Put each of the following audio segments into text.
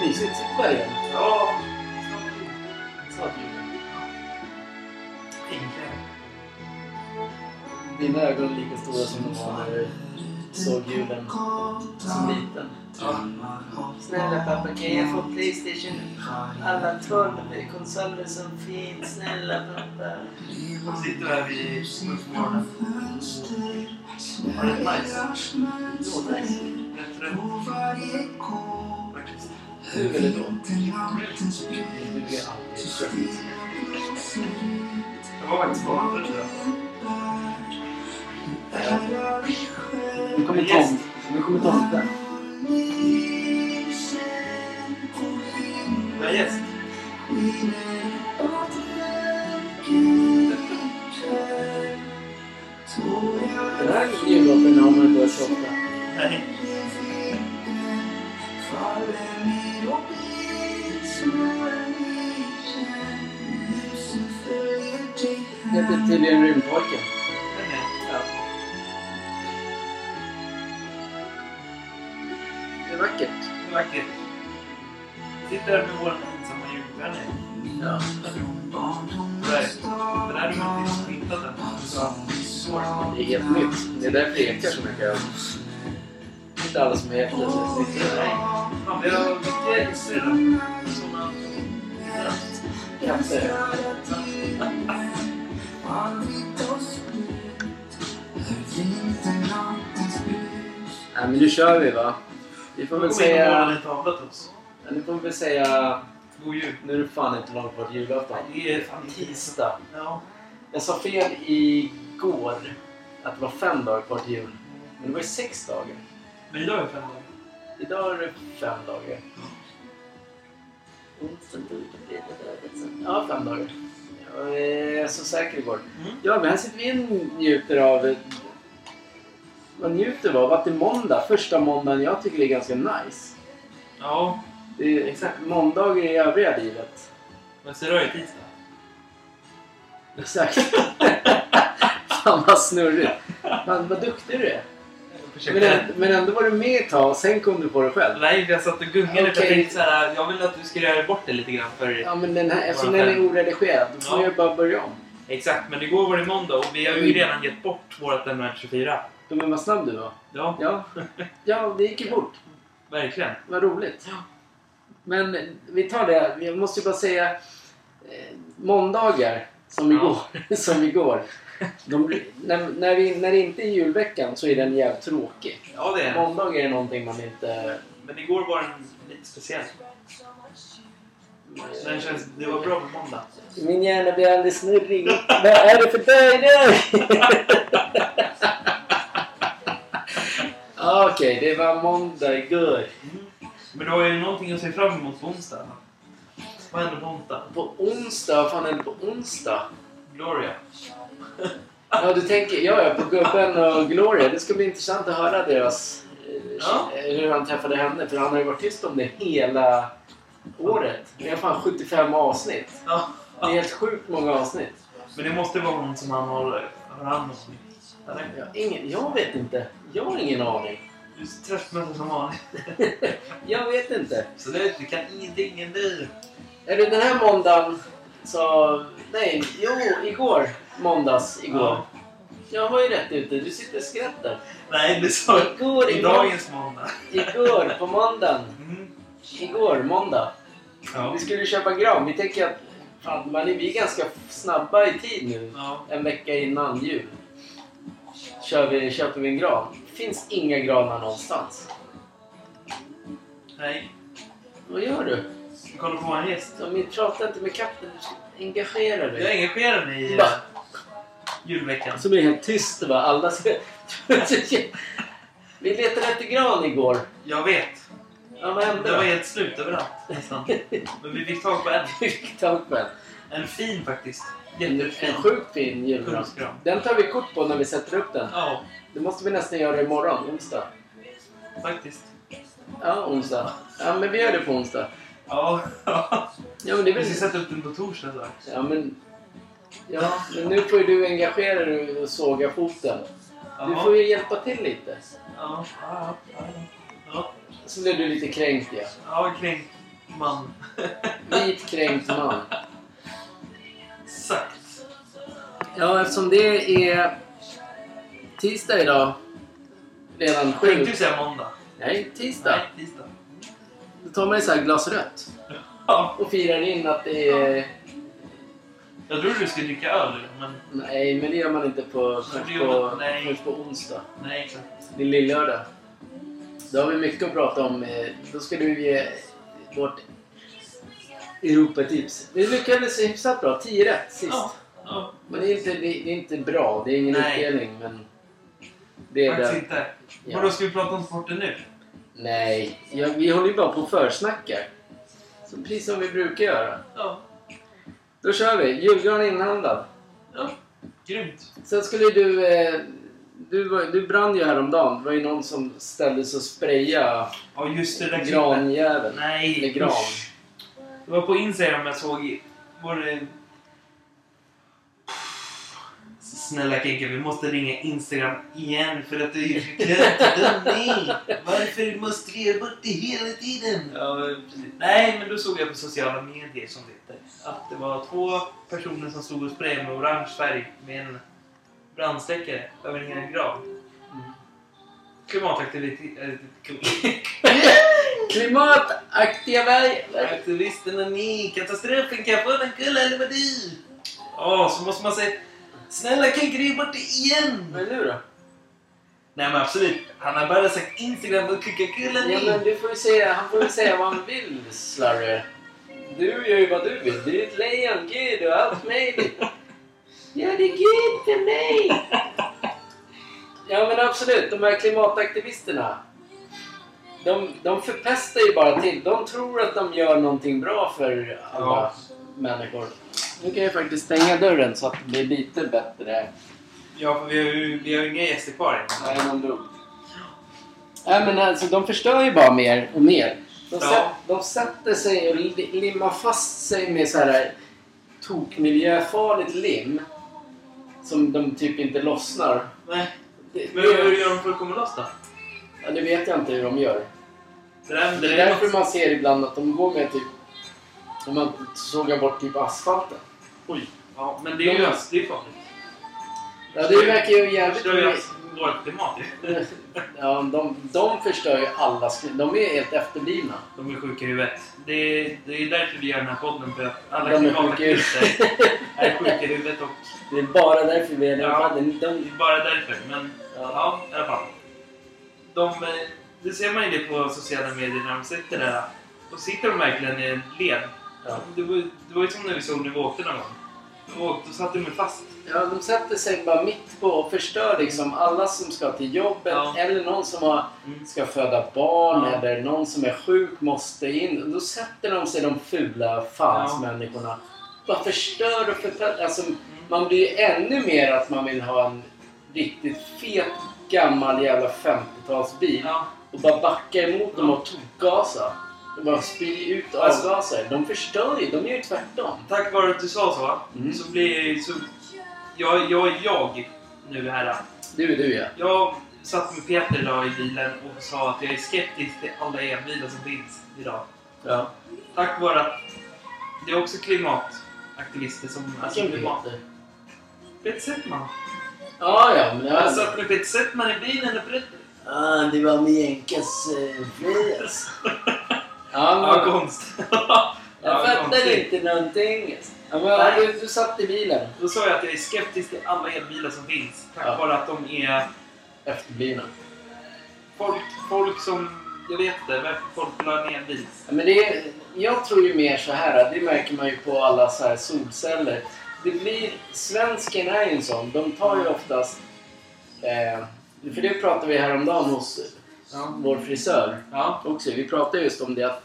Mysigt. Igen. Ja. Snart jul. Äntligen. Dina ögon är lika stora som de var när du såg julen som liten. Snälla pappa, kan jag få Playstation? Alla tolv konsoler som finns. Snälla pappa. De sitter här vid smurfmorgonen. Har det nice? Låter nice. Jag var faktiskt på andra tror jag. Nu kommer Tom. Nu kommer tomten. Jag är gäst. Den här jullåten har man inte hört så ofta. Nej. Heter tydligen Rymdpojken. Den är. Ja. Det är vackert. Det är vackert. Sitter här med vår ensamma julgranne. Ja. Right. Den här rummet är smittat än. Det är helt nytt. Det är därför det ekar så mycket. Det är inte alla som är helt snittade. Nej. Fan, vi har mycket gäster idag. Såna... Nej men nu kör vi va? Vi får väl säga... oss. Nu får vi väl säga... God jul. Nu är det fan inte långt kvar till julafton. Det är fan Tisdag. Ja. Jag sa fel igår att det var fem dagar kvar till jul. Men det var ju sex dagar. Men idag är det fem dagar. Idag är det fem dagar. Ja, fem dagar. Jag är så säker igår. Mm. Ja, men här sitter vi och njuter av... Vad njuter av? Att det är måndag. Första måndagen jag tycker är ganska nice. Ja. Det är Exakt. måndagar i övriga livet. Men så idag är tisdag. Exakt. Fan vad snurrigt. Fan vad duktig du är. Men, ändå- men ändå var du med ett tag och sen kom du på det själv. Nej, jag satt och gungade för jag tänkte såhär, jag vill att du ska göra bort det lite grann för... Ja men den här, eftersom den är oredigerad då får Ja. jag bara börja om. Exakt, men igår var det måndag och vi har ju redan gett bort vårt moment 24. Ja, Men vad snabb du var. Ja, Ja, ja det gick ju fort. verkligen. Vad roligt. Men vi tar det. Jag måste ju bara säga. Eh, måndagar som Ja. igår. som igår de, när, när, vi, när det inte är julveckan så är den jävligt tråkig. Ja, det är det. Måndagar är någonting man inte... Men igår var den lite speciell. Den känns, det var bra på måndag. Min hjärna blir alldeles snurrig. Vad är det för dag idag? Okej, det var måndag igår. Men du har ju någonting att se fram emot på onsdag. Vad händer på onsdag? På onsdag? Vad fan är det på onsdag? Gloria. Ja, du tänker... Ja, ja, på Gubben och Gloria. Det ska bli intressant att höra deras... eh, Ja. Hur han träffade henne. För han har ju varit tyst om det hela året. Det är fan 75 avsnitt. Ja. Det är helt sjukt många avsnitt. Men det måste vara någon som han har, har hand om. Eller? Jag, ingen, jag vet inte. Jag har ingen aning. Du är tröstmässig som vanligt. Jag vet inte. Så det, du kan ingenting ändå. Är det den här måndagen så... Nej, jo, igår. Måndags igår. Ja. Jag var ju rätt ute. Du sitter och skrattar. Nej, du sa Igår, i igår, dagens måndag. igår på måndagen. Mm. Igår, måndag. Ja. Vi skulle köpa gran. Vi tänker att fan, man är, vi är ganska snabba i tid nu. ja. En vecka innan jul. Kör vi, köper vi en gran. Det finns inga granar någonstans. Nej. Vad gör du? Jag kollar på en häst. Om vi pratar inte med katten. Engagera dig. Jag engagerar mig i Va? Julveckan. Så blir det helt tyst. Va? Alla. Vi letade efter gran igår. Jag vet. Ja, vad hände Det var helt slut överallt nästan. Men vi fick tag på en. Vi fick tag på en. En fin faktiskt. Jättefin. en sjukt fin julgran. Kungsgran. Den tar vi kort på när vi sätter upp den. Ja, Det måste vi nästan göra imorgon, onsdag. faktiskt. Ja, onsdag. Ja, men vi gör det på onsdag. Ja. Ja, men det är Vi väl... ska sätta upp den på torsdag så. Ja, men... Ja, men nu får ju du engagera dig och såga foten. Du får ju hjälpa till lite. Ja, ja, ja, ja. Ja, Så blev du lite kränkt ja. ja kränkt man. Vit kränkt man. Exakt. Ja, eftersom det är tisdag idag. Redan Tänkte sju. du säga måndag? Nej, tisdag. Nej, tisdag. Då tar man ju så här glas rött. Ja. Och firar in att det är... Jag trodde du skulle dricka öl men Nej, men det gör man inte på, på, nej. på onsdag. nej exakt. Det är lillördag. Då har vi mycket att prata om. Eh, Då ska du ge vårt Europatips. Vi lyckades hyfsat bra. 10 rätt sist. Ja. ja. Men det är, inte, det är inte bra. Det är ingen Nej. utdelning. Men det är Faktiskt det. inte. Ja. Vadå, ska vi prata om sporten nu? Nej, ja, vi håller ju bara på och försnackar. Så precis som vi brukar göra. Ja. Då kör vi. Julgran inhandlad. ja. Grymt. Sen skulle du... Eh, du, var, du brann ju häromdagen. Det var ju någon som ställde sig och sprayade Ja, just det där granjäveln. Nej, Eller gran. usch. Det var på Instagram jag såg... Var det... Snälla Kenke, vi måste ringa Instagram igen för att du är förklädd mig. Varför måste vi göra bort det hela tiden? Ja, precis. Nej, men då såg jag på sociala medier som det heter att det var två personer som stod och sprayade med orange färg med en brandsläckare över en hel grav. Klimataktivitet... Klimataktiga väg... Aktivisterna ni, katastrofen kan få den kulla eller vad du? Åh, så måste man säga Snälla kan inte ge bort det igen! Det nu då? Nej men absolut, han har bara sagt Instagram och kulla Ja, men du får ju säga, han får ju säga vad han vill, Slarre. Du gör ju vad du vill. Du är ett lejon, gud och allt möjligt. Ja, det är gud för mig! Ja, men absolut. De här klimataktivisterna. De, de förpestar ju bara till. De tror att de gör någonting bra för alla Ja. människor. Nu kan jag faktiskt stänga dörren så att det blir lite bättre. Ja, för vi har ju vi har ju inga gäster kvar. Nej, någon dog. Nej, men alltså de förstör ju bara mer och mer. De, Ja. sätt, de sätter sig och li, limmar fast sig med så här tokmiljöfarligt lim. Som de typ inte lossnar. Nej, Det, men hur gör de för att komma loss då? ja, det vet jag inte hur de gör. Det, där, Det är därför man ser ibland att de går med typ... Om man sågar bort typ asfalten. Oj. Ja, men det är ju De- det är farligt. Ja, det verkar ju jävligt... förstör ju vårt klimat ju. Ja, de, de förstör ju alla De är helt efterblivna. De är sjuka i huvudet. Det är, det är därför vi gör den här podden. För att alla De är sjuka i klimataktivister är sjuka i huvudet och Det är bara därför vi är där. Ja. De, det de, är bara därför. Men ja. ja, i alla fall. De, eh, det ser man ju det på sociala medier när de sitter där. Då sitter de verkligen i en led. Ja. Det, var, det var ju som när vi såg när vi åkte någon gång. Då, åkte, då satt de fast. Ja, de sätter sig bara mitt på och förstör liksom alla som ska till jobbet Ja. eller någon som har, Mm. ska föda barn Ja. eller någon som är sjuk måste in. Då sätter de sig de fula fansmänniskorna. Bara förstör och förstör. Alltså, man blir ju ännu mer att man vill ha en riktigt fet gammal jävla 50-talsbil Ja, och bara backa emot dem och tokgasa. Och bara spy ut Alltså- avgaser. De förstör ju. De gör ju tvärtom. tack vare att du sa så, Mm. så blir så, jag, jag är jag nu här. Du är du ja. Jag satt med Peter idag i bilen och sa att jag är skeptisk till alla elbilar som finns idag. ja. Tack vare att det är också klimataktivister som... Alltså Vilken klimat... Peter? Peter Settman. Ja, ja, men Jag satt med Peter Settman i bilen och berättade. Ah, det var med Jenkas eh. Ja, men, konst. jag Ja, fattar inte någonting. Ja, men, Nej. du, du satt i bilen. Då sa jag att jag är skeptisk till alla elbilar som finns. Tack Ja. vare att de är Efterblivna. folk, folk som... Jag vet inte varför folk vill ha en elbil. Ja, men det är, jag tror ju mer så här, det märker man ju på alla så här solceller. Det blir, svensken är ju en sån, de tar ju oftast... Eh, för det pratade vi häromdagen hos Ja. vår frisör Ja. också. Vi pratade just om det att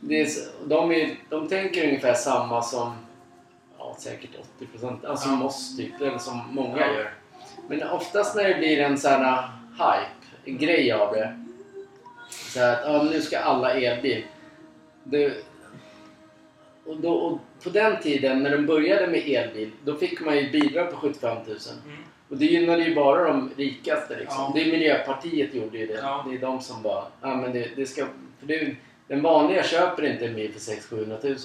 det är, de, är, de tänker ungefär samma som ja, säkert 80% alltså Ja. oss typ, eller som många Ja. gör. Men oftast när det blir en sån här hype, en grej av det. Så här att ja, nu ska alla elbil. Det, och, då, och på den tiden när de började med elbil, då fick man ju bidrag på 75 000. Mm. Och det gynnade ju bara de rikaste liksom. Ja. Det är Miljöpartiet gjorde ju det. Ja. Det är de som bara, ja men det, det ska... För det, den vanliga köper inte en bil för 600 000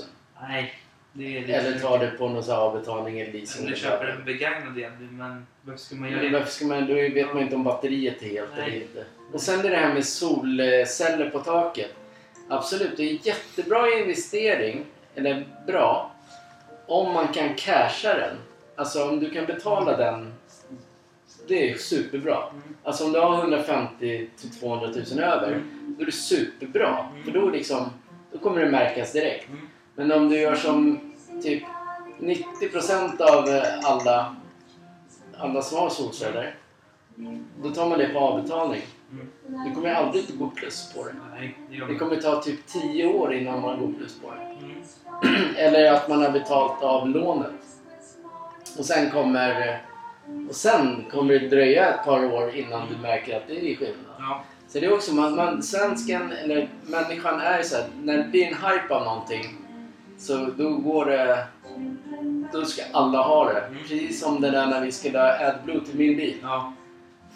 Nej, det är Eller tar det på någon så här avbetalning eller leasing. Eller köper en begagnad egentligen, men varför ska man göra det? varför ska man, då vet man inte om batteriet är helt Nej. eller inte. Och sen det här med solceller på taket. Absolut, det är en jättebra investering, eller bra, om man kan casha den. Alltså om du kan betala den, det är superbra. Mm. Alltså om du har 150 till 200 000 över, då är det superbra. För då, liksom, då kommer det märkas direkt. Men om du gör som typ 90% av eh, alla, alla som har solceller, då tar man det på avbetalning. Du kommer aldrig att gå plus på det. Det kommer ta typ 10 år innan man går plus på det. Mm. Eller att man har betalt av lånet. Och sen kommer, eh, och sen kommer det dröja ett par år innan du märker att det är skillnad. Ja. Så det är också, man, man, svensken, eller människan är så här, när det blir en hype av någonting så då går det, då ska alla ha det. Mm. Precis som det där när vi skulle ha AdBlue till min bil Ja.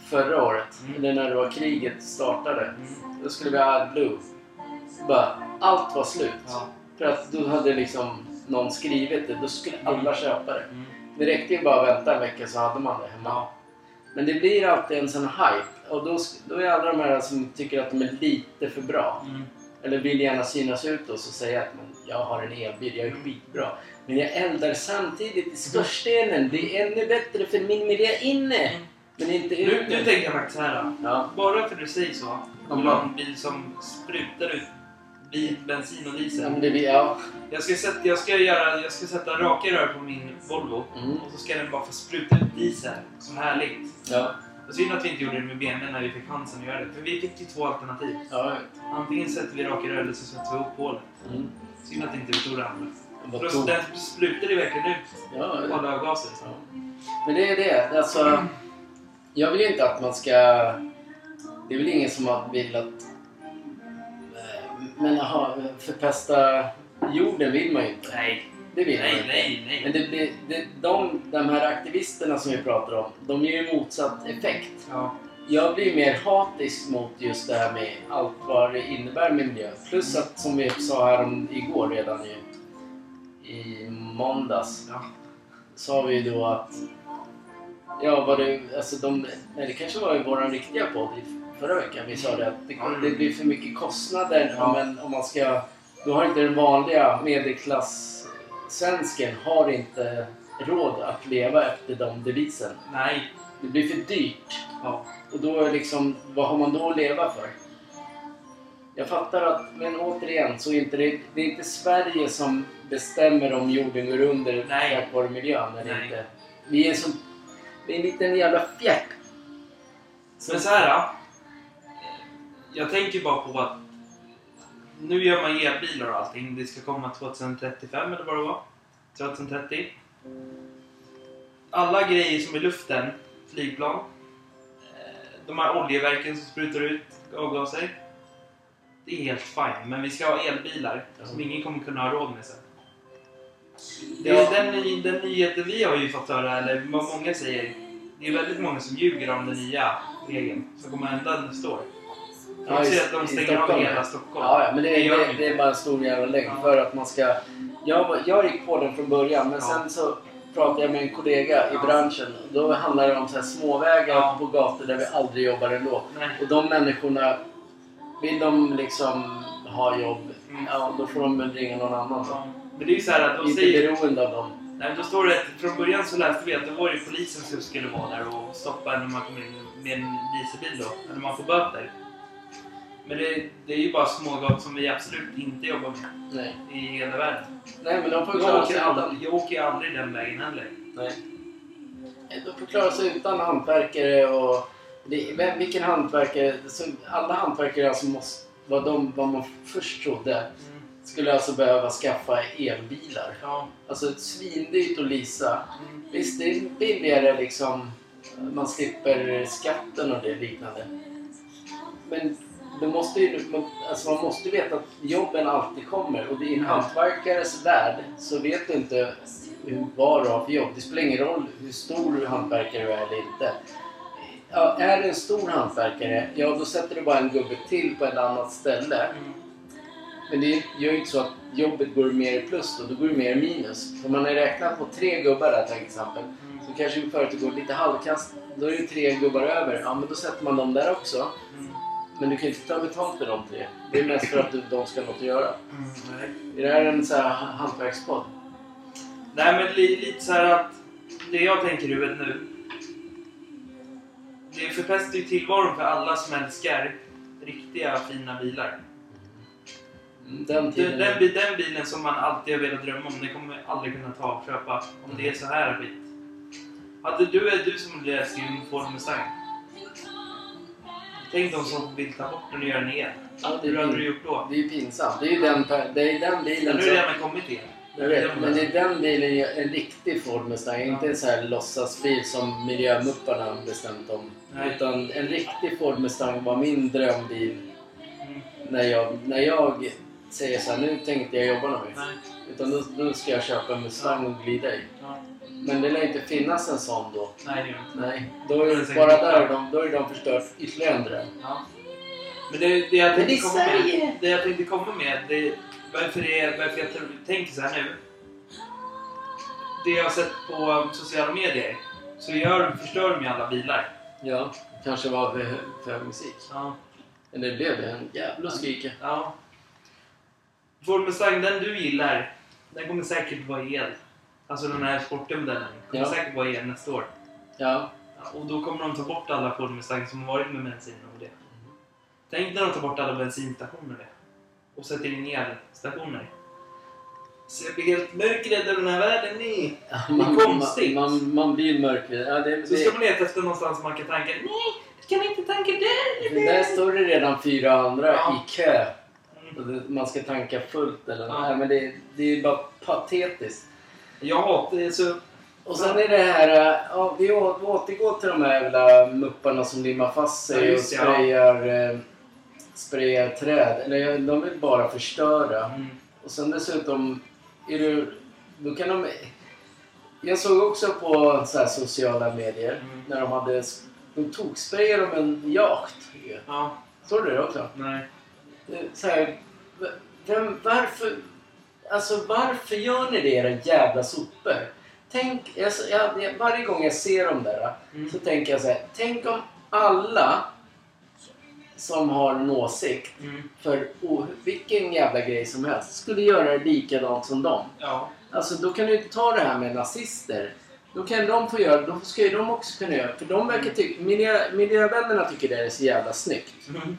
förra året, Mm. eller när det var kriget startade. Mm. Då skulle vi ha AdBlue. Bara, allt var slut. Ja. För att då hade liksom någon skrivit det, då skulle alla köpa det. Mm. Det räckte ju bara att vänta en vecka så hade man det hemma. Ja. Men det blir alltid en sån hype. Och då, då är alla de här som tycker att de är lite för bra. Mm. Eller vill gärna synas ut och så säga att men, jag har en elbil, jag är skitbra. Men jag eldar samtidigt i skorstenen. Det är ännu bättre för min miljö inne. Men inte Nu, ute. nu tänker jag faktiskt så här. då. Ja. Bara för att du säger så. Om Mm. du har en bil som sprutar ut bensin och Ja, diesel. men det blir, ja. Jag ska, sätta, jag, ska göra, jag ska sätta raka rör på min Volvo. Mm. Och så ska den bara få spruta ut diesel. Så härligt. Ja. Och synd att vi inte gjorde det med BMW när vi fick chansen att göra det. För vi fick ju två alternativ. Ja. Antingen sätter vi raka rör eller så sätter vi upp hålet. Mm. Synd att inte vi tog det andra. Tog- den sprutade verkligen ut Ja, vet. alla avgaser. Ja. Men det är det. Alltså, jag vill inte att man ska... Det är väl ingen som vill att... Men aha, förpesta jorden vill man ju inte. Nej, Det vill man nej, inte. nej, nej. Men det, det, det, de, de här aktivisterna som vi pratar om, de ger ju motsatt effekt. Ja. Jag blir mer hatisk mot just det här med allt vad det innebär med miljö. Plus att som vi sa här om, igår redan ju, i måndags, Ja. sa vi då att Ja, var det, alltså de, nej, det kanske var i vår riktiga podd förra veckan vi sa det att det, det blir för mycket kostnader om, en, om man ska... Då har inte den vanliga medelklass-svensken har inte råd att leva efter de devisen. Nej. Det blir för dyrt. Ja. Och då liksom, vad har man då att leva för? Jag fattar att, men återigen, så är inte det, det är inte Sverige som bestämmer om jorden går under Nej. tack vare miljön. Eller Nej. inte. Vi är som, vi är en liten jävla fjärt. Men så här. då. Jag tänker bara på att nu gör man elbilar och allting. Det ska komma 2035 eller vad det var. 2030. Alla grejer som är i luften, flygplan, eh, de här oljeverken som sprutar ut avgaser. Det är helt fine, men vi ska ha elbilar som ingen kommer kunna ha råd med sen. Det är den, den nyheten vi har ju fått höra, eller vad många säger. Det är väldigt många som ljuger om den nya regeln som kommer hända nästa år. Ja, i- säger att de stänger av hela Stockholm. ja, ja, men det, Det de det, inte. det är bara en stor jävla lögn Ja. för att man ska... Jag, jag gick på den från början, men Ja. sen så pratade jag med en kollega i Ja. branschen. Då handlar det om så här småvägar Ja. på gator där vi aldrig jobbar ändå. Nej. Och de människorna, vill de liksom ha jobb, Mm. ja då får de väl ringa någon annan. Ja. Men det är ju så här att de Inte säger... beroende av dem. Nej, då står det att från början så läste vi att det var ju polisen som skulle vara där och stoppa när man kommer in med en dieselbil då. Eller man får böter. Men det, det är ju bara smågat som vi absolut inte jobbar med Nej. i hela världen. Nej, men de får Jag klara sig åker, utan... aldrig, jag åker aldrig den vägen heller. Nej. De får klara sig utan hantverkare och... Det, vem, vilken hantverkare? Så alla hantverkare alltså måste... Vad, de, vad man först trodde Mm. skulle alltså behöva skaffa elbilar. Ja. Alltså svindyrt att leasa. Mm. Visst, det är billigare liksom. Man slipper skatten och det liknande. Men det måste ju, man, alltså man måste veta att jobben alltid kommer. Och i en hantverkares värld så vet du inte vad du har för jobb. Det spelar ingen roll hur stor hantverkare du är eller inte. Ja, är du en stor hantverkare, ja då sätter du bara en gubbe till på ett annat ställe. Mm. Men det gör ju inte så att jobbet går mer i plus då, då går det mer i minus. För man har räknat på tre gubbar där till exempel. Så kanske företaget går lite halvkast, då är det tre gubbar över. Ja men då sätter man dem där också. Mm. Men du kan ju inte ta betalt för de tre. Det är mest för att du- de ska ha något att göra. Mm. Är det här en så här hantverkspodd? Nej men li, lite så här att det jag tänker i huvudet nu. Det förpestar ju tillvaron för alla som älskar riktiga fina bilar. Den Den, den, bi- den bilen som man alltid har velat drömma om, den kommer man aldrig kunna ta och köpa om det är så här skit. Hade du, är du som läser en Ford Mustang. Tänk de som vill ta bort den och göra den igen. Ja, det, Hur hade är, du gjort då? det är ju pinsamt. Det är ju den, det är den bilen har som... ju redan kommit igen. Jag vet, men det är den bilen, en riktig Ford Mustang. Inte en sån här låtsasbil som miljömupparna bestämt om. Nej. Utan en riktig Ford Mustang var min drömbil Mm. när jag, när jag säger så här, nu tänkte jag jobba något. Utan då, då ska jag köpa en Mustang och glida i. Ja. Men det lär inte finnas en sån då. Nej, det gör inte. Nej, då är det bara där de, då är de förstört ytterligare en dröm. Ja. Men det, det jag det tänkte är komma med, det jag tänkte komma med, det, varför, det, varför jag tänker så här nu. Det jag har sett på sociala medier så gör, förstör de ju alla bilar. Ja, kanske var för, för hög musik. Ja. Men det blev det. En jävla skrika. ja. Ford Mustang, den du gillar, den kommer säkert vara el. Alltså den här sportmodellen kommer Ja. säkert vara el nästa år. Ja. Ja, Och då kommer de ta bort alla Ford Mustang som har varit med bensin och det. Tänk när de tar bort alla bensinstationer det. Och sätter in elstationer. Så jag blir helt mörkrädd över den här världen ni. Man, konstigt. Man, man, man blir mörkrädd. Ja, det, Så ska det, man leta efter någonstans man kan tanka. Nej, kan inte tanka där. det där står det redan fyra andra Ja. i kö. Mm. Det, man ska tanka fullt eller Ja. Nej, men det, det är ju bara patetiskt. Jag hatar det så... Och sen är det här, äh, ja, vi återgår till de här jävla mupparna som limmar fast Ja, sig och just det, ja. sprayar, eh, sprayar träd. Eller de vill bara förstöra. Mm. Och sen dessutom, är du, då kan de... Jag såg också på så här sociala medier Mm. när de hade... De tog sprayade om en jakt. Ja, Såg du det också? nej. Det- Så här, vem, varför... Alltså varför gör ni det era jävla sopor? Tänk, jag, jag, jag, varje gång jag ser dem där Mm. så tänker jag så här. Tänk om alla som har en åsikt Mm. för oh, vilken jävla grej som helst skulle göra det likadant som dem. Ja. Alltså då kan du inte ta det här med nazister. Då kan de få göra, då ska ju de också kunna göra. För de verkar tycka, miljö, miljövännerna tycker det är så jävla snyggt. Mm.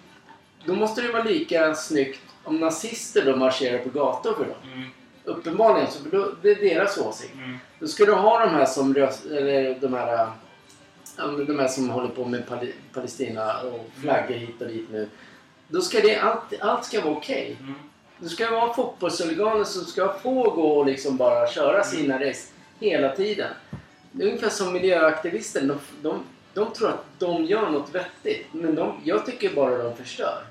Då måste det vara lika snyggt om nazister då marscherar på gator för dem. Mm. Uppenbarligen, så då, det är deras åsikt. Mm. Då ska du ha de här som röst, eller de här, äh, de här som håller på med Pal- Palestina och flaggor hit och dit nu. Då ska det, allt, allt ska vara okej. Mm. Det ska vara fotbollshuliganer som ska få gå och liksom bara köra sina race hela tiden. Det är ungefär som miljöaktivister. De, de, de tror att de gör något vettigt. Men de, jag tycker bara de förstör.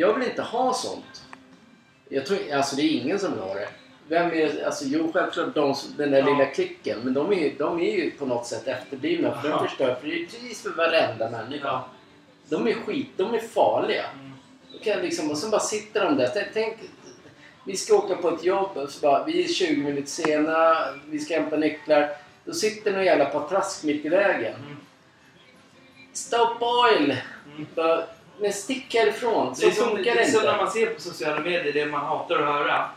Jag vill inte ha sånt. Jag tror, alltså det är ingen som vill ha det. Vem är? Alltså, jo, självklart de, den där Ja. lilla klicken. Men de är, de är ju på något sätt efterblivna. För de förstör för det är precis för varenda människa. Ja. De är skit. De är farliga. Mm. Kan liksom, och sen bara sitter de där. Tänk, tänk, vi ska åka på ett jobb och så bara, vi är 20 minuter sena, vi ska hämta nycklar. Då sitter någon jävla patrask mitt i vägen. Mm. Stop oil! Mm. Bara, men stick härifrån. Så Det är som, funkar det är som när man ser på sociala medier, det man hatar att höra.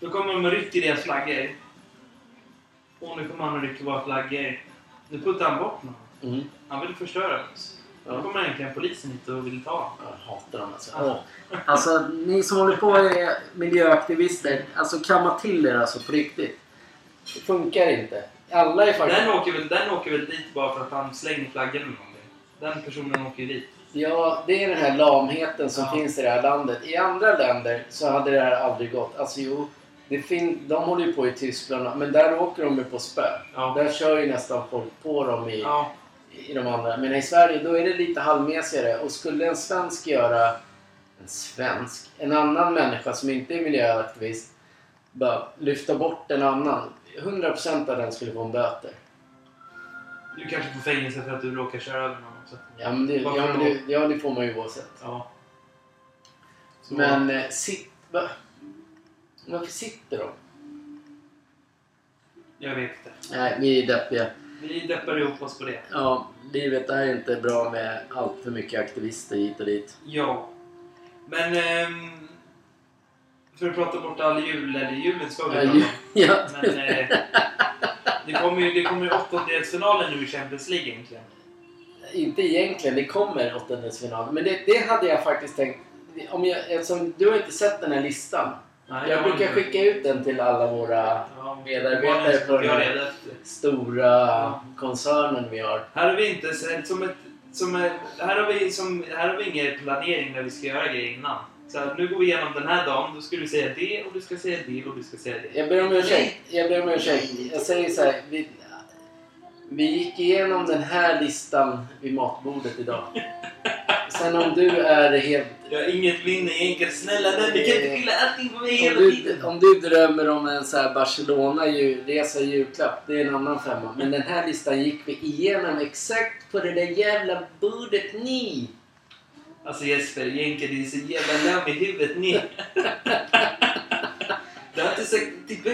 Då kommer de och rycker deras flaggor. Och nu kommer han och rycker våra flaggor. Nu puttar han bort någon. Mm. Han vill förstöra oss. Ja. Då kommer egentligen polisen hit och vill ta. Jag hatar dem alltså. Ja. Alltså ni som håller på är miljöaktivister, alltså kamma till er alltså på riktigt. Det funkar inte. Alla är faktiskt... Den åker, väl, den åker väl dit bara för att han slänger flaggan eller någonting. Den personen åker ju dit. Ja, det är den här lamheten som Ja. finns i det här landet. I andra länder så hade det här aldrig gått. Alltså jo, det fin- de håller ju på i Tyskland, men där åker de ju på spö. Ja. Där kör ju nästan folk på dem i, Ja. i de andra. Men i Sverige då är det lite halvmesigare. Och skulle en svensk göra... En svensk? En annan människa som inte är miljöaktivist bara lyfta bort en annan. 100% av den skulle få en böter. Du kanske får fängelse för att du råkar köra över någon Ja, men det, ja, men det, ja, det får man ju oavsett. Ja. Så- Men eh, sitt... Va? Varför sitter de? Jag vet inte. Nej, vi är deppiga. Vi deppar ihop oss på det. Ja, livet är inte bra med allt för mycket aktivister hit och dit. Ja. Men... ehm, för att prata bort all jul, eller julen ska vi prata ja. Men eh, det kommer ju det kommer ju åttondelsfinalen nu i Champions League egentligen. Inte egentligen, det kommer åttondelsfinal. Men det, det hade jag faktiskt tänkt. Om jag, eftersom du har inte sett den här listan. Nej, Jag brukar inte- skicka ut den till alla våra Ja, medarbetare på den här- stora koncernen vi har. Här har vi inte som ett... Som här, har vi som, här har vi ingen planering när vi ska göra grejer innan. Så här, nu går vi igenom den här dagen, då ska du säga det och du ska säga det och du ska säga det. Jag ber om ursäkt. Jag ber om ursäkt. Jag säger så här. Vi, vi gick igenom den här listan vid matbordet idag. Sen om du är helt... Jag har inget minne egentligen. Snälla nej, du kan inte skylla allting på mig Om hela tiden. om du drömmer om en så här Barcelona-resa i julklapp, det är en annan femma. Men den här listan gick vi igenom exakt på det där jävla bordet ni. Alltså Jesper, egentligen det är så jävla lam i huvudet ni. Du har inte sagt typ...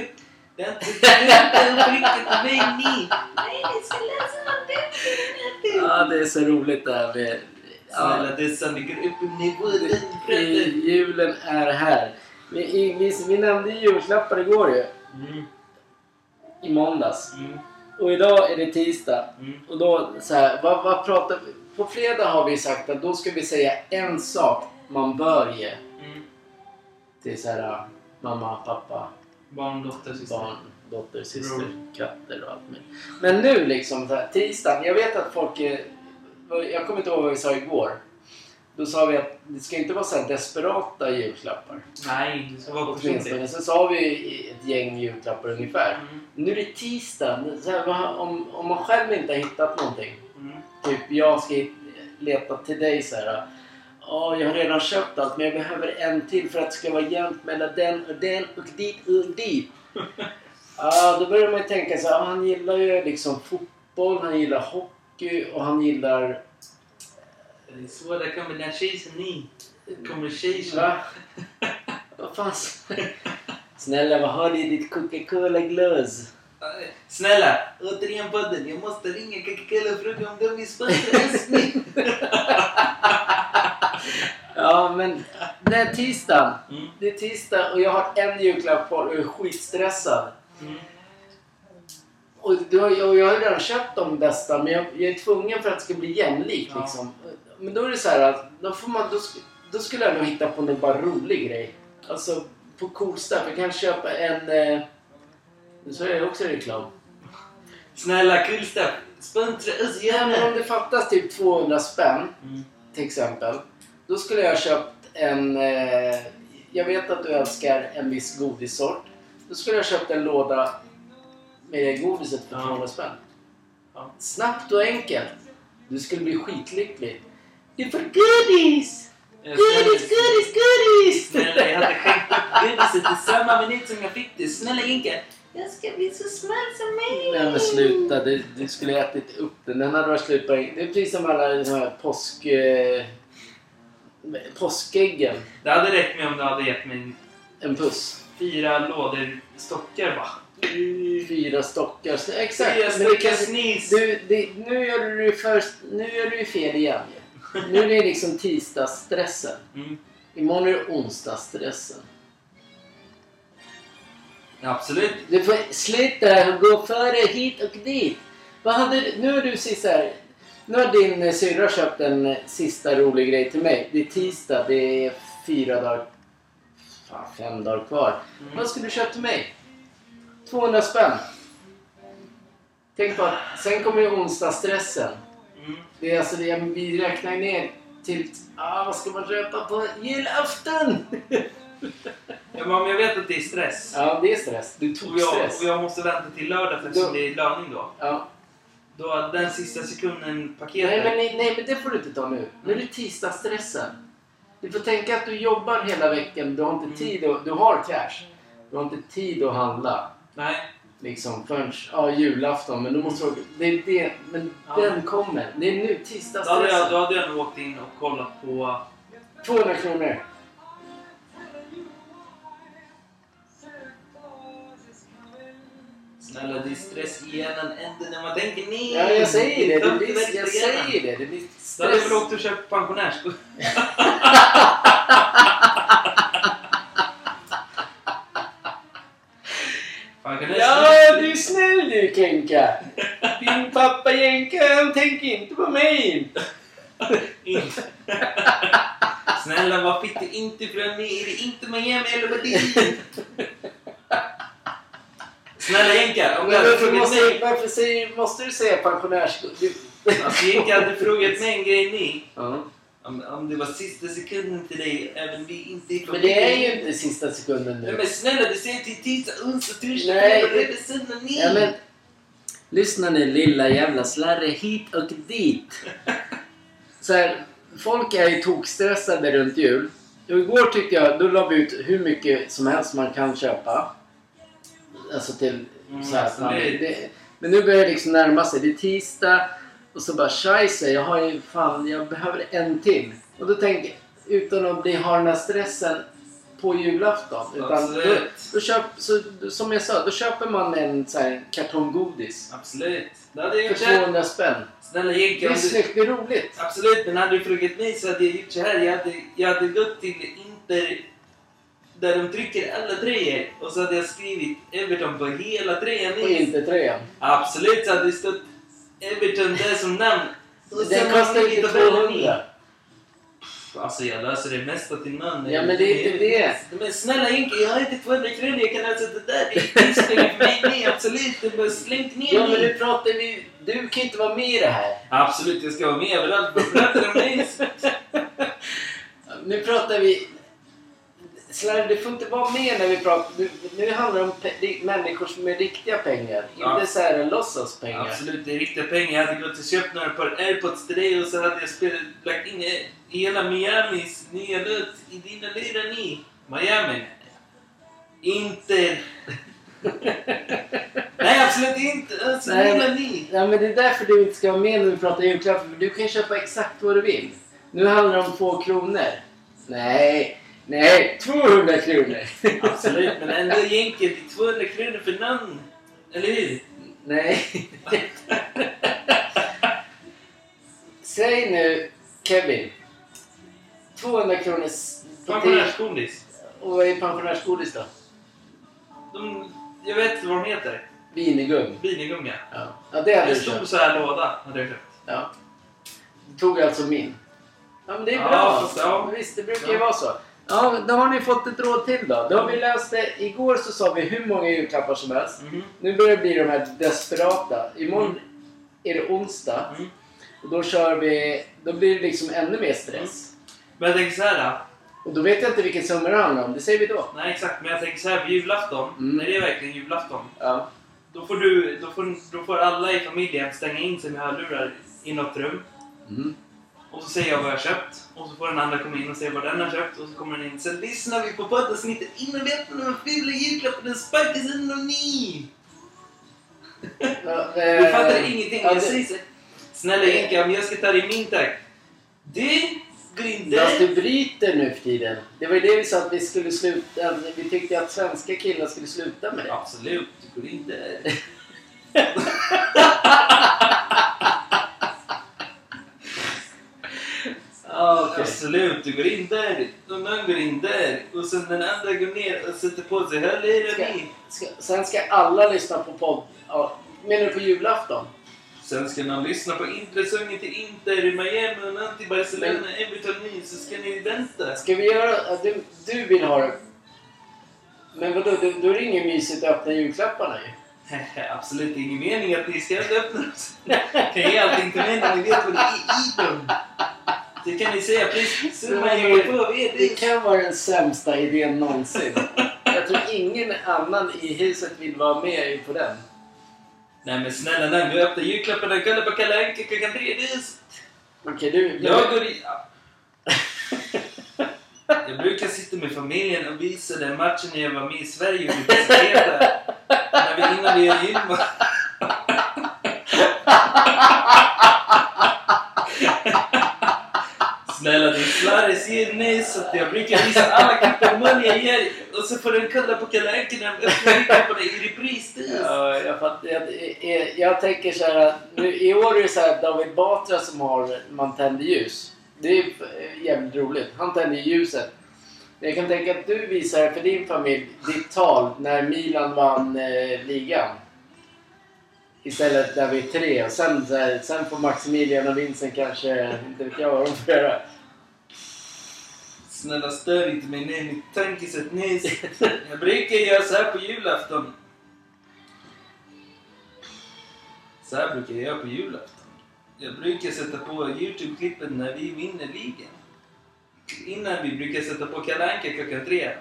Du har inte riktigt ni. Nej, ni ska läsa. Ja, det är så roligt det här med... Snälla det går upp i nivå. den i- pratar. julen är här. Vi, vi, vi nämnde ju julklappar igår ju. Mm, I måndags. mm, Och idag är det tisdag. mm. Och då så här, vad, vad pratar vi? På fredag har vi sagt att då ska vi säga en sak man bör ge mm. till så här, mamma, pappa, Barn, dotter, syster. barn, dotter, syster, Bror. katter och allt möjligt. Men nu liksom, så här, tisdagen. Jag vet att folk... Jag kommer inte ihåg vad vi sa igår. Då sa vi att det ska inte vara så här desperata julklappar. Nej, det ska vara. Åtminstone. Sen sa vi ett gäng julklappar ungefär. Mm, Nu är det tisdag. Så här, vad- om, om man själv inte har hittat någonting. mm. Typ jag ska hit- leta till dig så här. Ja, jag har redan köpt allt men jag behöver en till för att det ska vara jämnt mellan den och den och dit och dit. Ja, då börjar man ju tänka så här. Han gillar ju liksom fotboll, han gillar hockey och han gillar... Det är svåra kombinationer. Kombinationer. Va? Vad fan? Snälla, vad har du i ditt Coca-Cola-glas? Snälla, återigen podden. Jag måste ringa Coca-Cola och fråga om de vill sponsra. Ja, men det är tisdag. Mm. Det är tisdag och jag har en julklapp kvar och jag är skitstressad. Mm. Och, och jag har redan köpt de bästa men jag, jag är tvungen för att det ska bli jämlikt. Ja. Liksom. Men då är det så här att då, får man, då, då skulle jag nog hitta på någon bara rolig grej. Alltså på cool stuff. Jag kan köpa en... Eh, nu sa jag också reklam. Snälla, kul stuff. Sponsra oss men om gärna. det fattas typ 200 spänn Mm. till exempel. Då skulle jag ha köpt en... Eh, jag vet att du älskar en viss godissort. Då skulle jag ha köpt en låda med godiset för Ja. 200 spänn. Ja. Snabbt och enkelt. Du skulle bli skitlycklig. Du får godis! Godis, godis, godis! Snälla, jag hade skänkt godiset i samma minut som jag fick det. Snälla Inka. Jag ska bli så smal som mig. Nej men sluta, du, du skulle ätit upp den. Den hade varit slut på en- Det är precis som alla de här påsk... Eh, påskäggen. Det hade räckt med om du hade gett mig En puss. fyra lådor stockar va? Fyra stockar. Så- Exakt. Fyra stockar snis. du, det, nu gör du först, nu gör du fel igen. Nu är det liksom tisdagsstressen. Mm. Imorgon är det onsdagsstressen. Absolut. Du får sluta gå före hit och dit. Vad hade nu har du sist här. Nu har din syrra köpt en sista rolig grej till mig. Det är tisdag, det är fyra dagar... Fan, fem dagar kvar. Mm. Vad skulle du köpa till mig? 200 spänn. Tänk på att sen kommer ju onsdagsstressen. Mm. Det är alltså det, vi räknar ner till... Ah, vad ska man köpa på julafton? Ja, men jag vet att det är stress ja, det är stress. Du tog och jag, stress. och jag måste vänta till lördag för Då- det är löning då. Ja. Då den sista sekunden paketet. Nej, men, nej, nej, men det får du inte ta nu. Nu är det tisdagsstressen. Du får tänka att du jobbar hela veckan. Du har inte Mm. tid att, Du har cash. Du har inte tid att handla. Nej. Liksom förrän ja, julafton. Men då måste du. Det är det. Men Ja. den kommer. Det är nu Då hade, jag, tisdagsstressen. då hade jag nog åkt in och kollat på... 200 kronor. Snälla, det är stress i hjärnan ända när man tänker ner. Ja, jag säger det. det blir, jag säger det. Det blir Då hade jag stress. åkt och köpt pensionärsskor. Ja, du är snäll du Kenka. Din pappa Jenka, han tänker inte på mig. Snälla, var fick du inte från mig? Är det inte Miami eller vad det är? Snälla Jenka, om du hade frågat måste, mig... varför säger, måste du säga pensionärsskor? Du... Alltså Jenka hade frågat mig en grej ni. Om, om det var sista sekunden till dig, även vi inte Men det är ju inte sista sekunden Nej nu. men snälla, du säger till tisdag, onsdag, torsdag, Nej, fredag, det- söndag, ni. Ja, men, lyssna nu lilla jävla slarre hit och dit. Så här, folk är ju tokstressade runt jul. Och igår tyckte jag, då la vi ut hur mycket som helst man kan köpa. Alltså till Mm, så här, alltså, fan, det- det, Men nu börjar det liksom närma sig. Det är tisdag och så bara scheisse, jag har ju fan, jag behöver en till. Och då tänker jag, utan att bli, ha den här stressen på julafton. Utan då, Absolut. då köp, så, som jag sa, då köper man en så här, kartong godis. Absolut. Det hade jag För gjort så här. 200 spänn. Snälla Det Jenka, är snyggt, det är roligt. Absolut, men hade du frågat mig så hade jag gjort så här. Jag hade, jag hade gått till Inter där de trycker alla tröjor och så hade jag skrivit Everton på hela tröjan. På Intertröjan. Absolut, så hade det stått Everton där som namn. Den kostar tabellen 200. Alltså jag löser det mesta till man. Ja, men det är inte det. Men snälla Jenke, jag har inte 200 kronor. Jag kan alltså det där. Det är prispengar för mig med. Absolut. Är bara slängt ner Ja, men nu pratar vi... Du kan inte vara med i det här. Absolut, jag ska vara med överallt. Vad pratar du om? Nu pratar vi... Slarre, du får inte vara med när vi pratar... Nu, nu handlar det om pe- det människor som är riktiga pengar. Ja. Inte så här låtsaspengar. Absolut, det är riktiga pengar. Jag hade gått och köpt några par airpods till dig och så hade jag spelat, lagt in hela Miamis nya låt i dina lurar ni. Miami. Inte... Nej, absolut inte. Alltså, Nej, ni. Ja, men det är därför du inte ska vara med när vi pratar julklappar. För du kan köpa exakt vad du vill. Nu handlar det om två kronor. Nej, nej, 200 kronor. Absolut, men ändå är 200 kronor för namn. Eller hur? nej. Säg nu, Kevin. 200 kronor Pensionärsgodis. Och vad är pensionärsgodis då? De, jag vet inte vad de heter. Vinegum. Binigunga. Ja. ja, det hade En stor så här låda hade jag köpt. Ja. Du tog alltså min. Ja, men det är Ja, bra. fast ja. Visst, det brukar ju Ja. vara så. Ja, då har ni fått ett råd till då. Då har vi löst det. Igår så sa vi hur många julklappar som helst. Mhm. Nu börjar det bli de här desperata. Imorgon är det onsdag. Mm. Och då kör vi... Då blir det liksom ännu mer stress. Men jag tänker så här. Och då vet jag inte vilken summa det handlar om. Det säger vi då. Nej exakt, men jag tänker så här på julafton. Mm. När det är verkligen julafton. Ja. Då får, du, då, får, då får alla i familjen stänga in sig med hörlurar i något rum. Och så säger jag vad jag har köpt. Och så får den andra komma in och säga vad den har köpt. Och så kommer den in. Sen lyssnar vi på poddavsnittet innan vi öppnar de fula julklapparna. Sparkas in och ni! Du fattar ingenting. ja, Jag det- säger så. Snälla Inka, om jag ska ta det i min takt. Du går in Fast du bryter nu för tiden. Det var ju det vi sa att vi skulle sluta. Vi tyckte att svenska killar skulle sluta med det. Absolut, du går in Ah, okej. Absolut, du går in där. Och någon går in där. Och sen den andra går ner och sätter på sig Ska- hörlurar i. Ska, sen ska alla lyssna på podd. Ja, menar du på julafton? Sen ska någon lyssna på introsången till Inter i Miami och någon till Barcelona, Men- Everton ny, så ska ni vänta. Ska vi göra... Du, du vill ha det. Men vadå, då, då är det inget mysigt att öppna julklapparna ju. Absolut ingen mening att ni ska öppna oss. kan ge allting till mig när ni vet vad det är i dem. Det kan ni säga precis Det det. kan vara den sämsta idén någonsin. Jag tror ingen annan i huset vill vara med på den. Nej men snälla nån, gå och öppna julklapparna och kolla på Kalle Anka klockan tre. Det är Okej, du... Jag går i... Ja. Jag brukar sitta med familjen och visa den matchen när jag var med i Sverige och vi presenterade när vi, innan vi gör in. Larry säger nej så att jag brukar visa alla klipp jag ger och så får den kolla på Kalle Anka när de öppnar på det i repristid. Ja, jag, fattar, jag, jag, jag tänker så här att nu, i år är det så här David Batra som har Man tänder ljus. Det är jävligt roligt. Han tänder ljuset. Jag kan tänka att du visar för din familj ditt tal när Milan vann eh, ligan. Istället där vi är tre. Och sen, här, sen får Maximilian och Vincent kanske, inte vet jag vad de får göra. Snälla stör inte mig ner mitt tankesätt nyss. Jag brukar göra så här på julafton. Så här brukar jag göra på julafton. Jag brukar sätta på Youtube-klippen när vi vinner ligan. Innan vi brukar sätta på Kalle Anka klockan tre.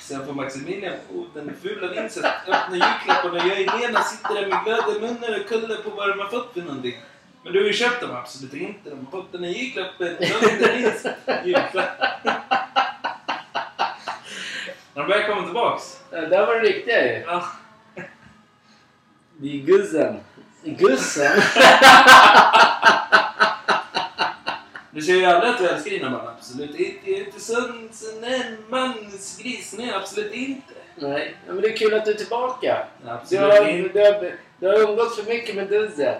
Sen får Maximilian oh, den fula Vincent öppna julklapparna och jag och Lena sitter där med glöd munnar och kollar på vad de har fått för någonting. Men du har ju köpt dem absolut inte. De har fått julklappen. julklapp. De börjar komma tillbaks. Ja, där var det riktiga ju. Ja. Vi är Gussen. Gussen? Du säger ju aldrig att du älskar dina barn. Absolut inte. Jag är inte sån, en mansgris. Nej, absolut inte. Nej, men det är kul att du är tillbaka. Du Absolut har, inte. du har, du har umgåtts för mycket med Dussen.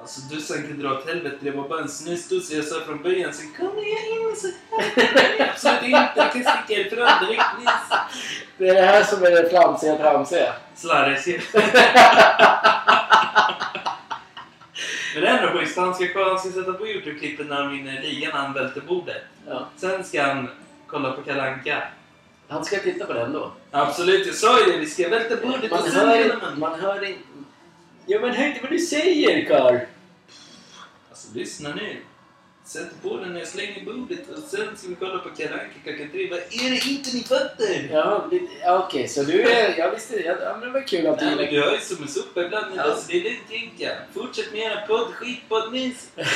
Alltså Dussan kan dra åt helvete. Det var bara en snusdosa jag sa från början. Sen kommer jag in så här. Absolut inte. Jag kan sticka. Det är det här som är det flamsiga tramsiga. Slarres ju. Men det är ändå schysst. Han ska, han ska sätta på Youtube-klippen när han vinner ligan när han välter bordet. Ja. Sen ska han kolla på Kalle Anka. Han ska titta på den då. Absolut, jag sa ju det. Vi ska välta bordet och Man sen hör, inte- man. man hör inte... Ja men hör inte vad du säger Karl! Alltså lyssna nu. Sätt på den när jag slänger bordet och sen ska vi kolla på Kalle Anka klockan tre. Vad är det inte ni fattar? Ja, lite- ja, okej så du är... Jag visste... Ja, ja, men det var kul att du Nej, men gillar... du har ju som en sopa ibland. Ja. Alltså, det är lugnt Jinka. Fortsätt med era podd. Skitpodd nyss. Den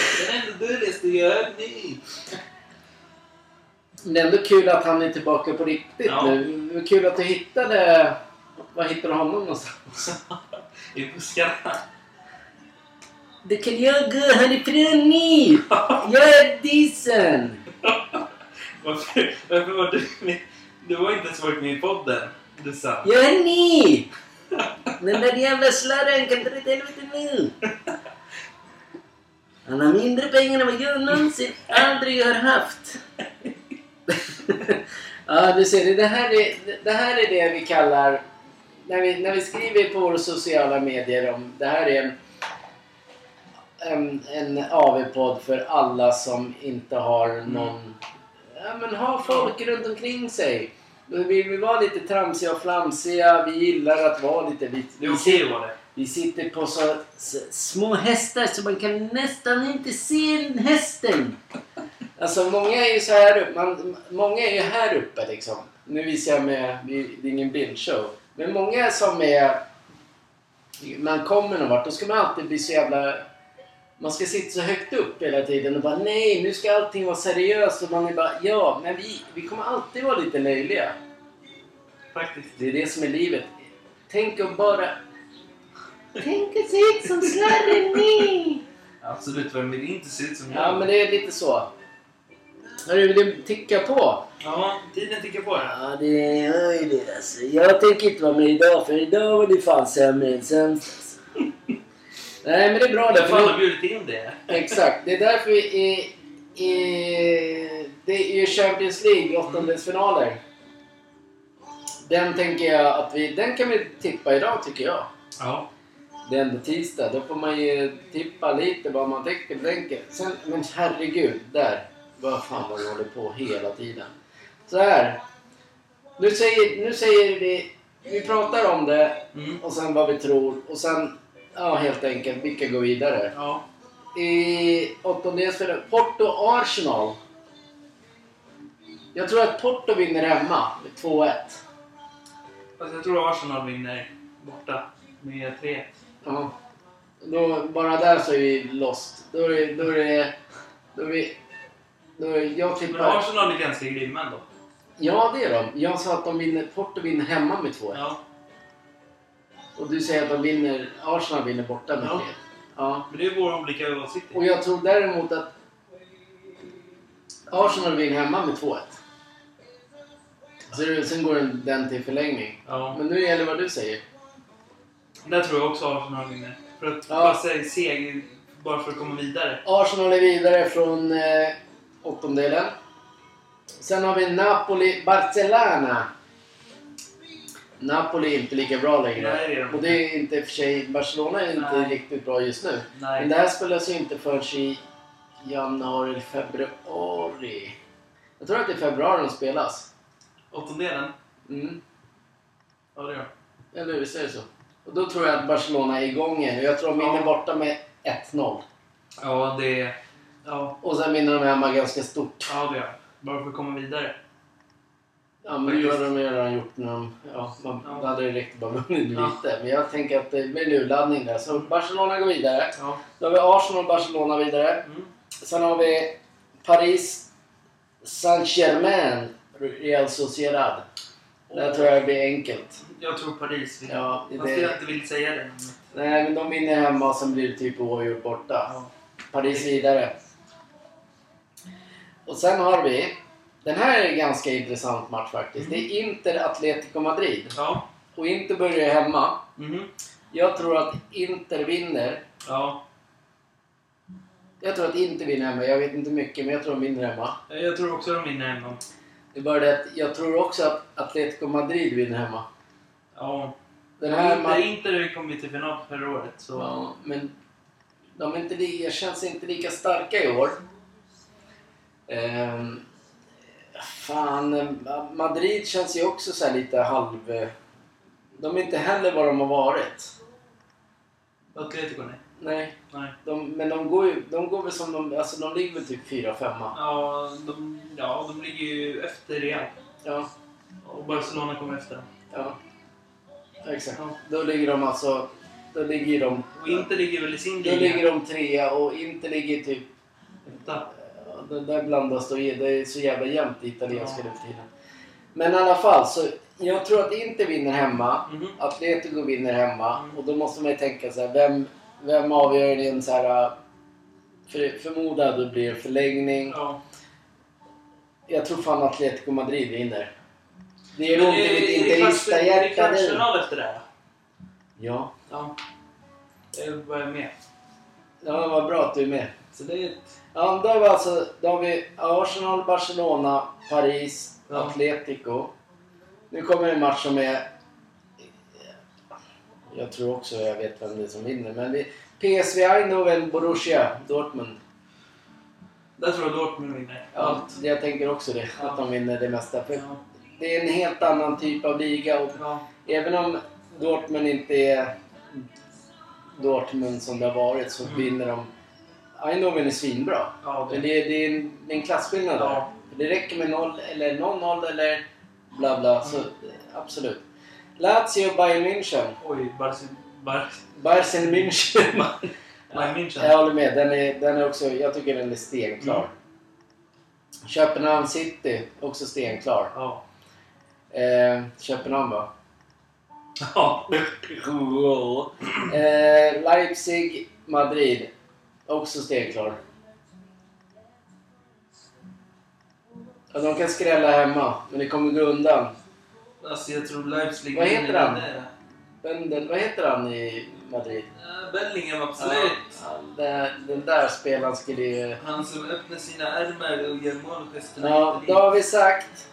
enda dåligaste jag hört nu. Men det är ändå kul att han är tillbaka på riktigt Ja. nu. Det var kul att du hittade... Var hittade du honom någonstans? I buskarna. Det kan jag gå härifrån nu! Jag är Dissen! Varför, varför var du med? Du var inte ens varit med i podden. Du sa. Jag är ny! Den där jävla slarren kan dra åt helvete nu! Han har mindre pengar än vad jag någonsin aldrig har haft. ja, du ser, det här, är, det här är det vi kallar... När vi, när vi skriver på våra sociala medier om... Det här är en, en, en AV-podd för alla som inte har någon... Ja, men har folk runt omkring sig. Då vill vi vara lite tramsiga och flamsiga. Vi gillar att vara lite... Vi, Det är vi, okej det. vi sitter på så, så små hästar så man kan nästan inte se hästen. Alltså många är ju så här uppe. Man, många är ju här uppe liksom. Nu visar jag med... Det är ingen bildshow. Men många som är... Man kommer någon vart. Då ska man alltid bli så jävla... Man ska sitta så högt upp hela tiden och bara nej, nu ska allting vara seriöst. Och man är bara ja, men vi, vi kommer alltid vara lite löjliga. Faktiskt. Det är det som är livet. Tänk att bara... Tänk att se ut som slarren ni! Absolut. Vem vill inte se ut som Ja, men det är lite så. Hörru, vill du ticka på? Ja, tiden tickar på. Ja, det är ju det alltså. Jag tänker inte vara med idag, för idag var det fan sämre än sämst. alltså. Nej, men det är bra det. Jag För fan nu, har bjudit in det. exakt, det är därför vi är... är det är ju Champions League, åttondelsfinaler. Den tänker jag att vi... Den kan vi tippa idag, tycker jag. Ja. Det är ändå tisdag. Då får man ju tippa lite vad man tänker. tänker. Sen, men herregud, där. Vad fan vad du håller på hela tiden. Så här. Nu säger, nu säger vi... Vi pratar om det Mm. och sen vad vi tror och sen ja, helt enkelt vilka går vidare. Ja. I åttondelsfinalen, Porto-Arsenal. Jag tror att Porto vinner hemma med 2-1. Fast jag tror Arsenal vinner borta med 3 Ja. Då, bara där så är vi lost. Då är. Då är det, då är vi, jag Men tippar... Arsenal är ganska grymma ändå. Ja, det är de. Jag sa att de vinner, Porto vinner hemma med 2-1. Ja. Och du säger att de vinner, Arsenal vinner borta med 3 Ja. Ja. Men det är våra olika åsikter. Och jag tror däremot att Arsenal vinner hemma med 2-1. Så Sen går den- den till förlängning. Ja. Men nu gäller vad du säger. Där tror jag också Arsenal vinner. För att Ja. bara säga seger, bara för att komma vidare. Arsenal är vidare från eh, åttondelen. Sen har vi Napoli-Barcelona. Napoli är inte lika bra längre. Nej, det Och det är inte för sig... Barcelona är inte Nej. riktigt bra just nu. Men Nej. det här spelas ju inte förrän i januari eller februari. Jag tror att det är februari de spelas. Åttondelen? Mm. Ja, det gör Eller hur? Visst är det så? Och då tror jag att Barcelona är igång igen. Jag tror de Ja. borta med 1-0. Ja, det är... Ja, Och sen vinner de hemma ganska stort. ja det gör. Bara för att komma vidare. Ja, men det har de ju redan gjort när de... Ja, man Ja. då hade det räckt bara vunnit Ja. lite. Men jag tänker att det blir en urladdning där. Så Barcelona går vidare. Ja. Då har vi Arsenal Barcelona vidare. Mm. Sen har vi Paris Saint-Germain Real Sociedad. Där tror jag det blir enkelt. Jag tror Paris vinner. Ja, Fast jag inte vill säga det. Nej, men de vinner hemma och sen blir det typ oavgjort borta. Ja. Paris vidare. Och sen har vi... Den här är en ganska intressant match faktiskt. Det är Inter Atletico Madrid. Ja. Och Inter börjar hemma. Mhm. Jag tror att Inter vinner. Ja. Jag tror att Inter vinner hemma. Jag vet inte mycket, men jag tror de vinner hemma. Jag tror också de vinner hemma. Det är bara det att jag tror också att Atletico Madrid vinner hemma. Ja. Den här Inter. Inter kom ju till final förra året. Så. Ja, men de är inte, känns inte lika starka i år. Ehm, fan, Madrid känns ju också så här lite halv... De är inte heller vad de har varit. Atletico nej. Nej, nej. de, men de går ju de går väl som de... Alltså de ligger väl typ 4-5. Ja de, ja, de ligger ju efter Real. Ja, Och Barcelona kommer efter dem. ja. Exakt. Ja. Då ligger de alltså... Då ligger de... Och Inter ligger väl i sin Då liga. ligger de trea och inte ligger typ Etta. Det där blandas då. Det är så jävla jämnt i italienska Ja. nu för tiden. Men i alla fall, så jag tror att Inter vinner hemma. Mhm. Atletico vinner hemma. Mm. Och då måste man ju tänka så här, vem, vem avgör det i en så här... För, förmodad då blir det förlängning. Ja. Jag tror fan Atletico Madrid vinner. Det är Men ont i mitt är det interista-hjärta Är det nu. kvartsfinal efter det här? Ja. Ja. Jag var med. ja, vad bra att du är med. Så det är ett... Ja, då har vi alltså då har vi Arsenal, Barcelona, Paris, Ja. Atletico. Nu kommer en match som är... Jag tror också jag vet vem det är som vinner. Men vi, PSV Eindhoven, Borussia, Dortmund. Där tror jag Dortmund vinner. Ja, jag tänker också det. Ja. Att de vinner det mesta. För Ja. det är en helt annan typ av liga. Och Ja. även om Dortmund inte är Dortmund som det har varit så Mm. vinner de. Eindhoven är svinbra. Ja, Men det... är en, det är en klasskillnad där. Ja. Det räcker med noll eller någon noll eller bla bla. Så Mm. absolut. Lazio Bayern München. Oj, Barca... Bar... Bayern München. Bayern München. jag håller med. Den är, den är också, jag tycker den är stenklar. Mm. Köpenhamn City, också stenklar. Ja. Eh, Köpenhamn va? Ja. eh, Leipzig Madrid, också stenklar. Ja, de kan skrälla hemma, men det kommer gå undan. Alltså jag tror Leipzig Vad heter han? Bendel, vad heter han i Madrid? Bellingham, absolut. Ja, den, den där spelaren skulle ju... Han som öppnar sina ärmar och gör målgesterna. Ja, då har vi sagt.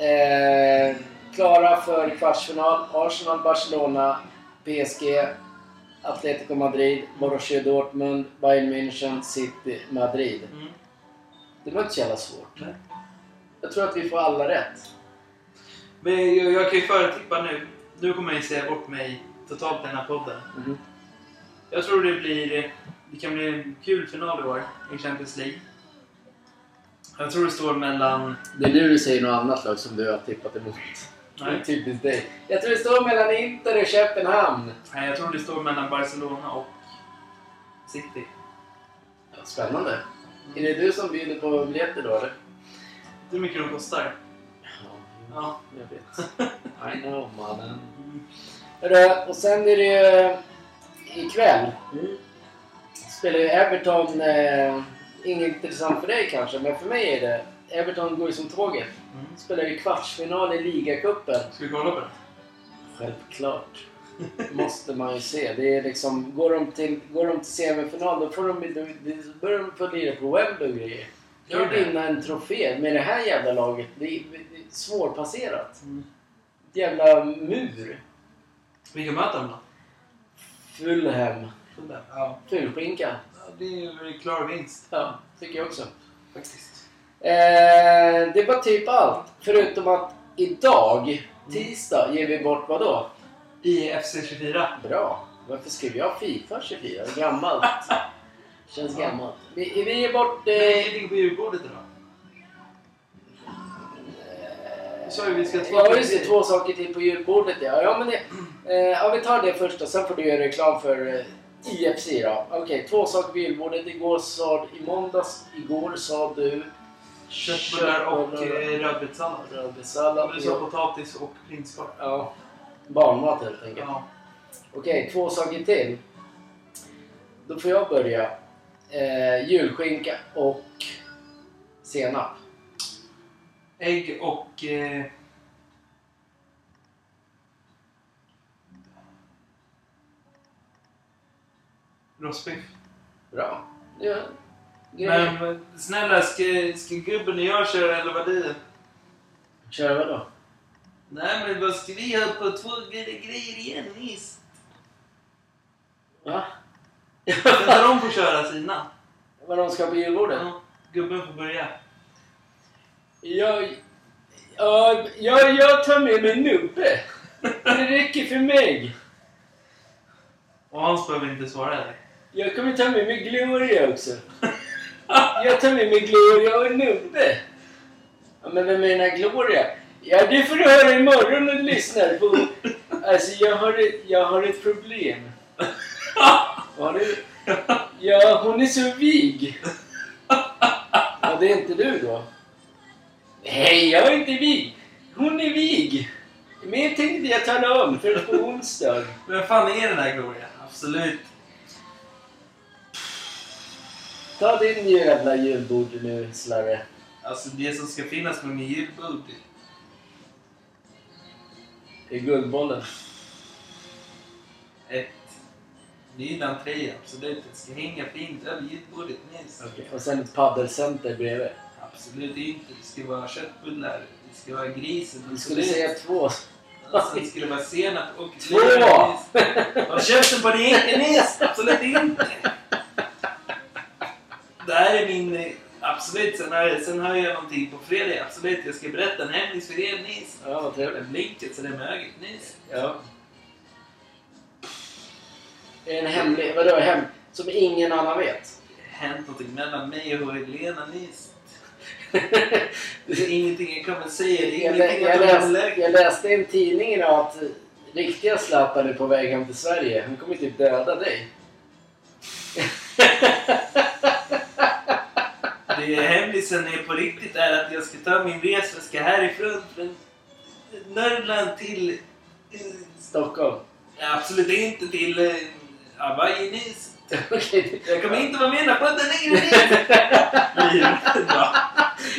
Eh, klara för kvartsfinal. Arsenal, Barcelona, PSG, Atletico Madrid, Borussia Dortmund, Bayern München, City, Madrid. Mm. Det var inte så jävla svårt. Nej. Jag tror att vi får alla rätt. Men jag, jag kan ju företippa nu. Nu kommer jag ju säga bort mig totalt i den här podden. Mhm. Jag tror det blir... Det kan bli en kul final i år i Champions League. Jag tror det står mellan... Det är nu du säger något annat lag som du har tippat emot. Det är Nej, typiskt dig. Jag tror det står mellan Inter och Köpenhamn. nej jag tror det står mellan Barcelona och City. Ja, spännande. Är det du som bjuder på biljetter då eller? Hur mycket de kostar? Ja, Ja. Jag vet. I know mannen. Hörru, och sen är det ju ikväll. Spelar ju Everton, eh, inget intressant för dig kanske, men för mig är det. Everton går ju som tåget. Mm. Spelar ju kvartsfinal i ligacupen. Ska vi kolla på det? Självklart. Måste man ju se. Det är liksom, går de till, går de till semifinal då, får de, då, börjar de få lira på Wembley och grejer. Kan ju vinna en trofé med det här jävla laget. Det är, det är svårpasserat. Mm. Jävla mur. Vilka möter de då? Fulham. Ja. Fulskinkan. Ja, Det är ju en klar vinst Ja, tycker jag också. faktiskt. Eh, det var typ allt. Förutom att idag, tisdag, ger vi bort vad då? I FC24. Bra. Varför skrev jag Fifa 24? Gammalt. Känns gammalt. Vi, vi ger bort... Men Eh, ingenting på julbordet idag. Du sa ju vi ska två ja, just det. Två saker till på julbordet. Ja, ja men det, eh, ja, vi tar det först och sen får du göra reklam för eh, IFC då. Okej, två saker på julbordet. Igår sa I måndags, igår sa du... Köttbullar och eh, rödbetssallad. Rödbetssallad. Sa potatis och prinskorv. Ja, barnmat helt enkelt. Ja. Okej, två saker till. Då får jag börja. Eh, julskinka och senap. Ägg och... Eh, rostbiff. Bra. Ja. Grejer. Men snälla, ska, ska gubben och jag köra eller vad det är? Kör vadå? Nej men vad ska vi ha på två gre- grejer igen Nis? Va? Vänta de får köra sina. Vad de ska på julbordet? Ja, gubben får börja. Jag, ja, jag, jag tar med mig Nubbe. Det räcker för mig. Och Hans behöver inte svara dig. Jag kommer ta med mig Gloria också. Jag tar med mig Gloria och Nubbe. Ja, men vem är den Gloria? Ja, det får du höra imorgon när du lyssnar på... Alltså, jag har ett, jag har ett problem. Har du? Ja, hon är så vig. Ja, det är inte du då? Nej, jag är inte vig. Hon är vig. Men jag tänkte jag tala om för på onsdag. Vem fan är den där Gloria? Absolut. Ta din jävla julbord nu, slarre. Alltså det som ska finnas på min julbord. I guldbollen. Ett. Ny entré, absolut. Det ska hänga fint över julbordet. Yes. Okej. Och sen ett paddelcenter bredvid. Absolut inte. Det ska vara köttbullar. Det ska vara grisen. Du skulle säga två. Ska det vara senap och Två! Har käften på din Nis! Absolut inte! Det här är min... eh, Absolut, sen har, sen har jag någonting på fredag. Absolut, jag ska berätta en hemlis för er Nis. Ja, vad trevligt. Blinket så det är ögat Nis. Ja. Är det en hemlig... Vadå hem? Som ingen annan vet? hänt någonting mellan mig och Helena Nis. Det är ingenting jag kommer säga. Det är Jag, ingenting jag, jag läste, läste. jag läste i en tidning idag att riktiga Zlatan är på väg hem till Sverige. Han kommer typ döda dig. Hemlisen är på riktigt är att jag ska ta min resväska härifrån från Norrland till... Stockholm. Absolut inte till eh, Hawaii Nis. Okej. Jag kommer inte vara med när podden längre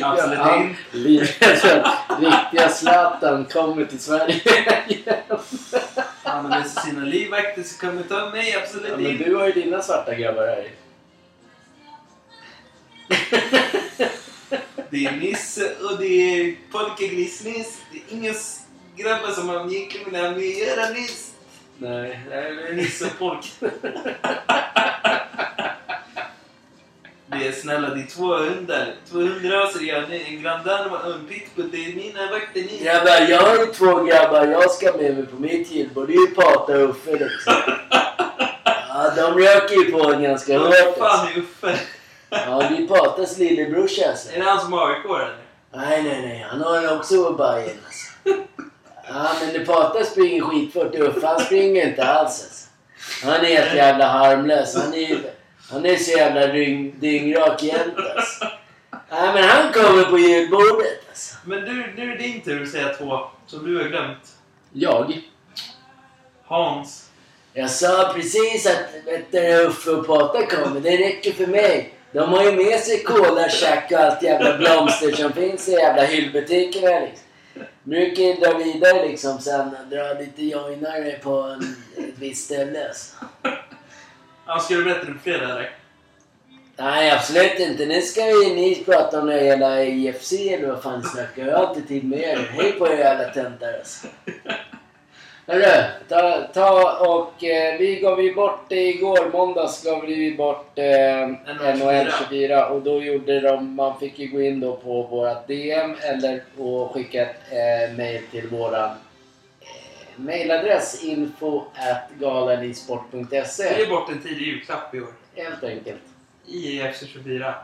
Absolut Ja, inte. Riktiga Zlatan kommer till Sverige igen. Han har med sig sina livvakter så kommer ta mig absolut Ja, men du har ju dina svarta grabbar här. Det är Nisse och det är Polkagris-Nisse. Det är inga grabbar som har egentligen vill ha med att göra Nisse. Nej. Det är Nisse och Polk. Det är snälla, det är två hundar. Två hundraser. Jag har en Grand Danois och en pitbull. Det är mina vakter Nisse. Grabbar, jag har ju två grabbar jag ska med mig på mitt julbord. Det är ju Pata och Uffe liksom. Ja, de röker ju på en ganska Vad hårt. fan Alltså. är Uffe? Ja, är Patas lillebrorsa alltså. Är det han som har AIK eller? Nej, nej, nej. Han har också Bajen alltså. Ja, men Pata springer skitfort. Uffe han springer inte alls alltså. Han är helt jävla harmlös. Han är, han är så jävla dyng, dyngrak jämt alltså. Nej, men han kommer på julbordet alltså. Men du, nu är det din tur att säga två som du har glömt. Jag? Hans. Jag sa precis att Uffe och Pata kommer. Det räcker för mig. De har ju med sig cola, tjack och allt jävla blomster som finns i jävla hyllbutikerna liksom. Brukar ju dra vidare liksom sen dra lite joinare på en, ett visst ställe. Alltså. Ja, ska du berätta det på fredag eller? Nej, absolut inte. Nu ska vi ni prata om det hela IFC eller vad fan snackar. Jag har inte tid med er. Hej på er jävla töntar alltså. Hörru, ta, ta och eh, vi gav ju bort igår, måndags gav vi bort eh, NHL24 och då gjorde de, man fick ju gå in då på vårat DM eller och skicka ett eh, mail till våran eh, mailadress info at Vi galanisport.se ger bort en tidig julklapp i år. Helt enkelt. IEFC 24.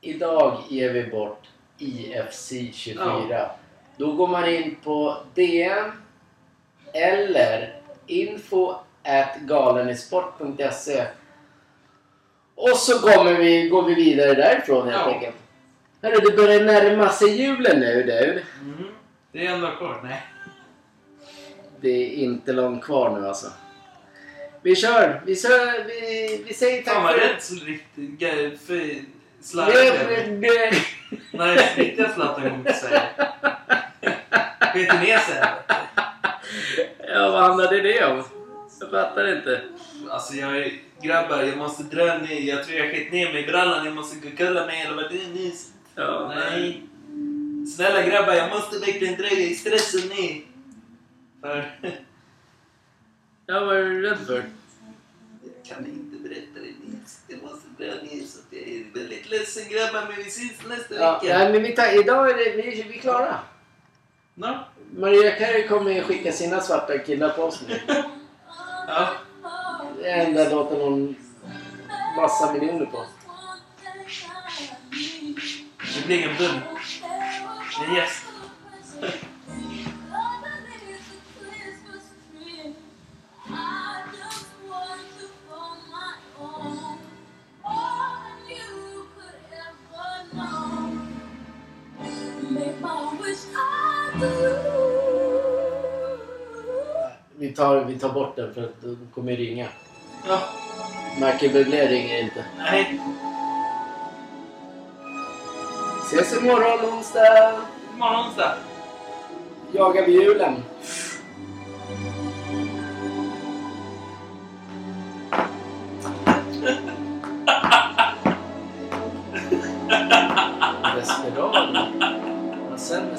Idag ger vi bort IFC 24. Då går man in på DM eller info at galenisport.se och så kommer vi, går vi vidare därifrån helt Ja. enkelt. Hörru, det börjar närma sig julen nu du. Mm. Det är en dag kvar. Nej. Det är inte långt kvar nu alltså. Vi kör. Vi, kör, vi, vi säger tack Fan vad för... rätt så riktigt... för- Slarvigt. Nej, riktiga Zlatan kommer inte säga. Skiter ner sig. Ja, vad handlade det om? Jag fattar inte. Alltså jag är... Grabbar, jag måste dra ner. Jag tror jag skit ner mig i brallan. Jag måste gå och kulla mig eller vad det är nyss. Ja, Nej. Snälla grabbar, jag måste verkligen dra i stressen ner. För... Ja, vad är du rädd för? Jag kan inte berätta det Nils. Jag måste dra ner så att jag är väldigt ledsen grabbar men vi syns nästa Ja, vecka. nej, men vi tar, idag är det, vi, vi är klara. No? Maria Carey kommer skicka sina svarta killar på oss nu. Ja. Det är enda låten hon massa miljoner på. Det blir ingen bull. En gäst. Tar, vi tar bort den för att de kommer ringa. Ja. Michael Bublé ringer inte. Nej. Ses imorgon onsdag. Imorgon onsdag. Jagar vi julen. Desperat. Vad sen med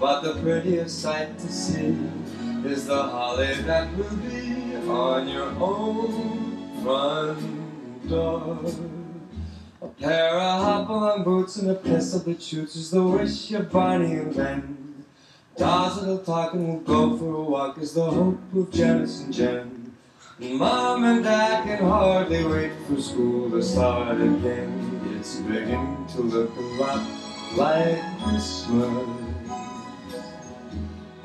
But the prettiest sight to see is the holly that will be on your own front door. A pair of hop-along boots and a pistol that shoots is the wish of Barney and Ben. Dolls that'll talk and we'll go for a walk is the hope of Janice and Jen. Mom and Dad can hardly wait for school to start again. It's beginning to look a lot like Christmas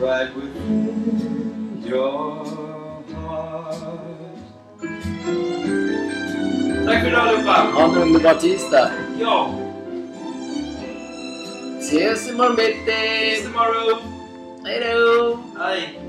right within your heart. Tack för idag allihopa. Ha en underbar tisdag. Ja. Ses imorgon See bitti. you tomorrow. Hej då! Hej.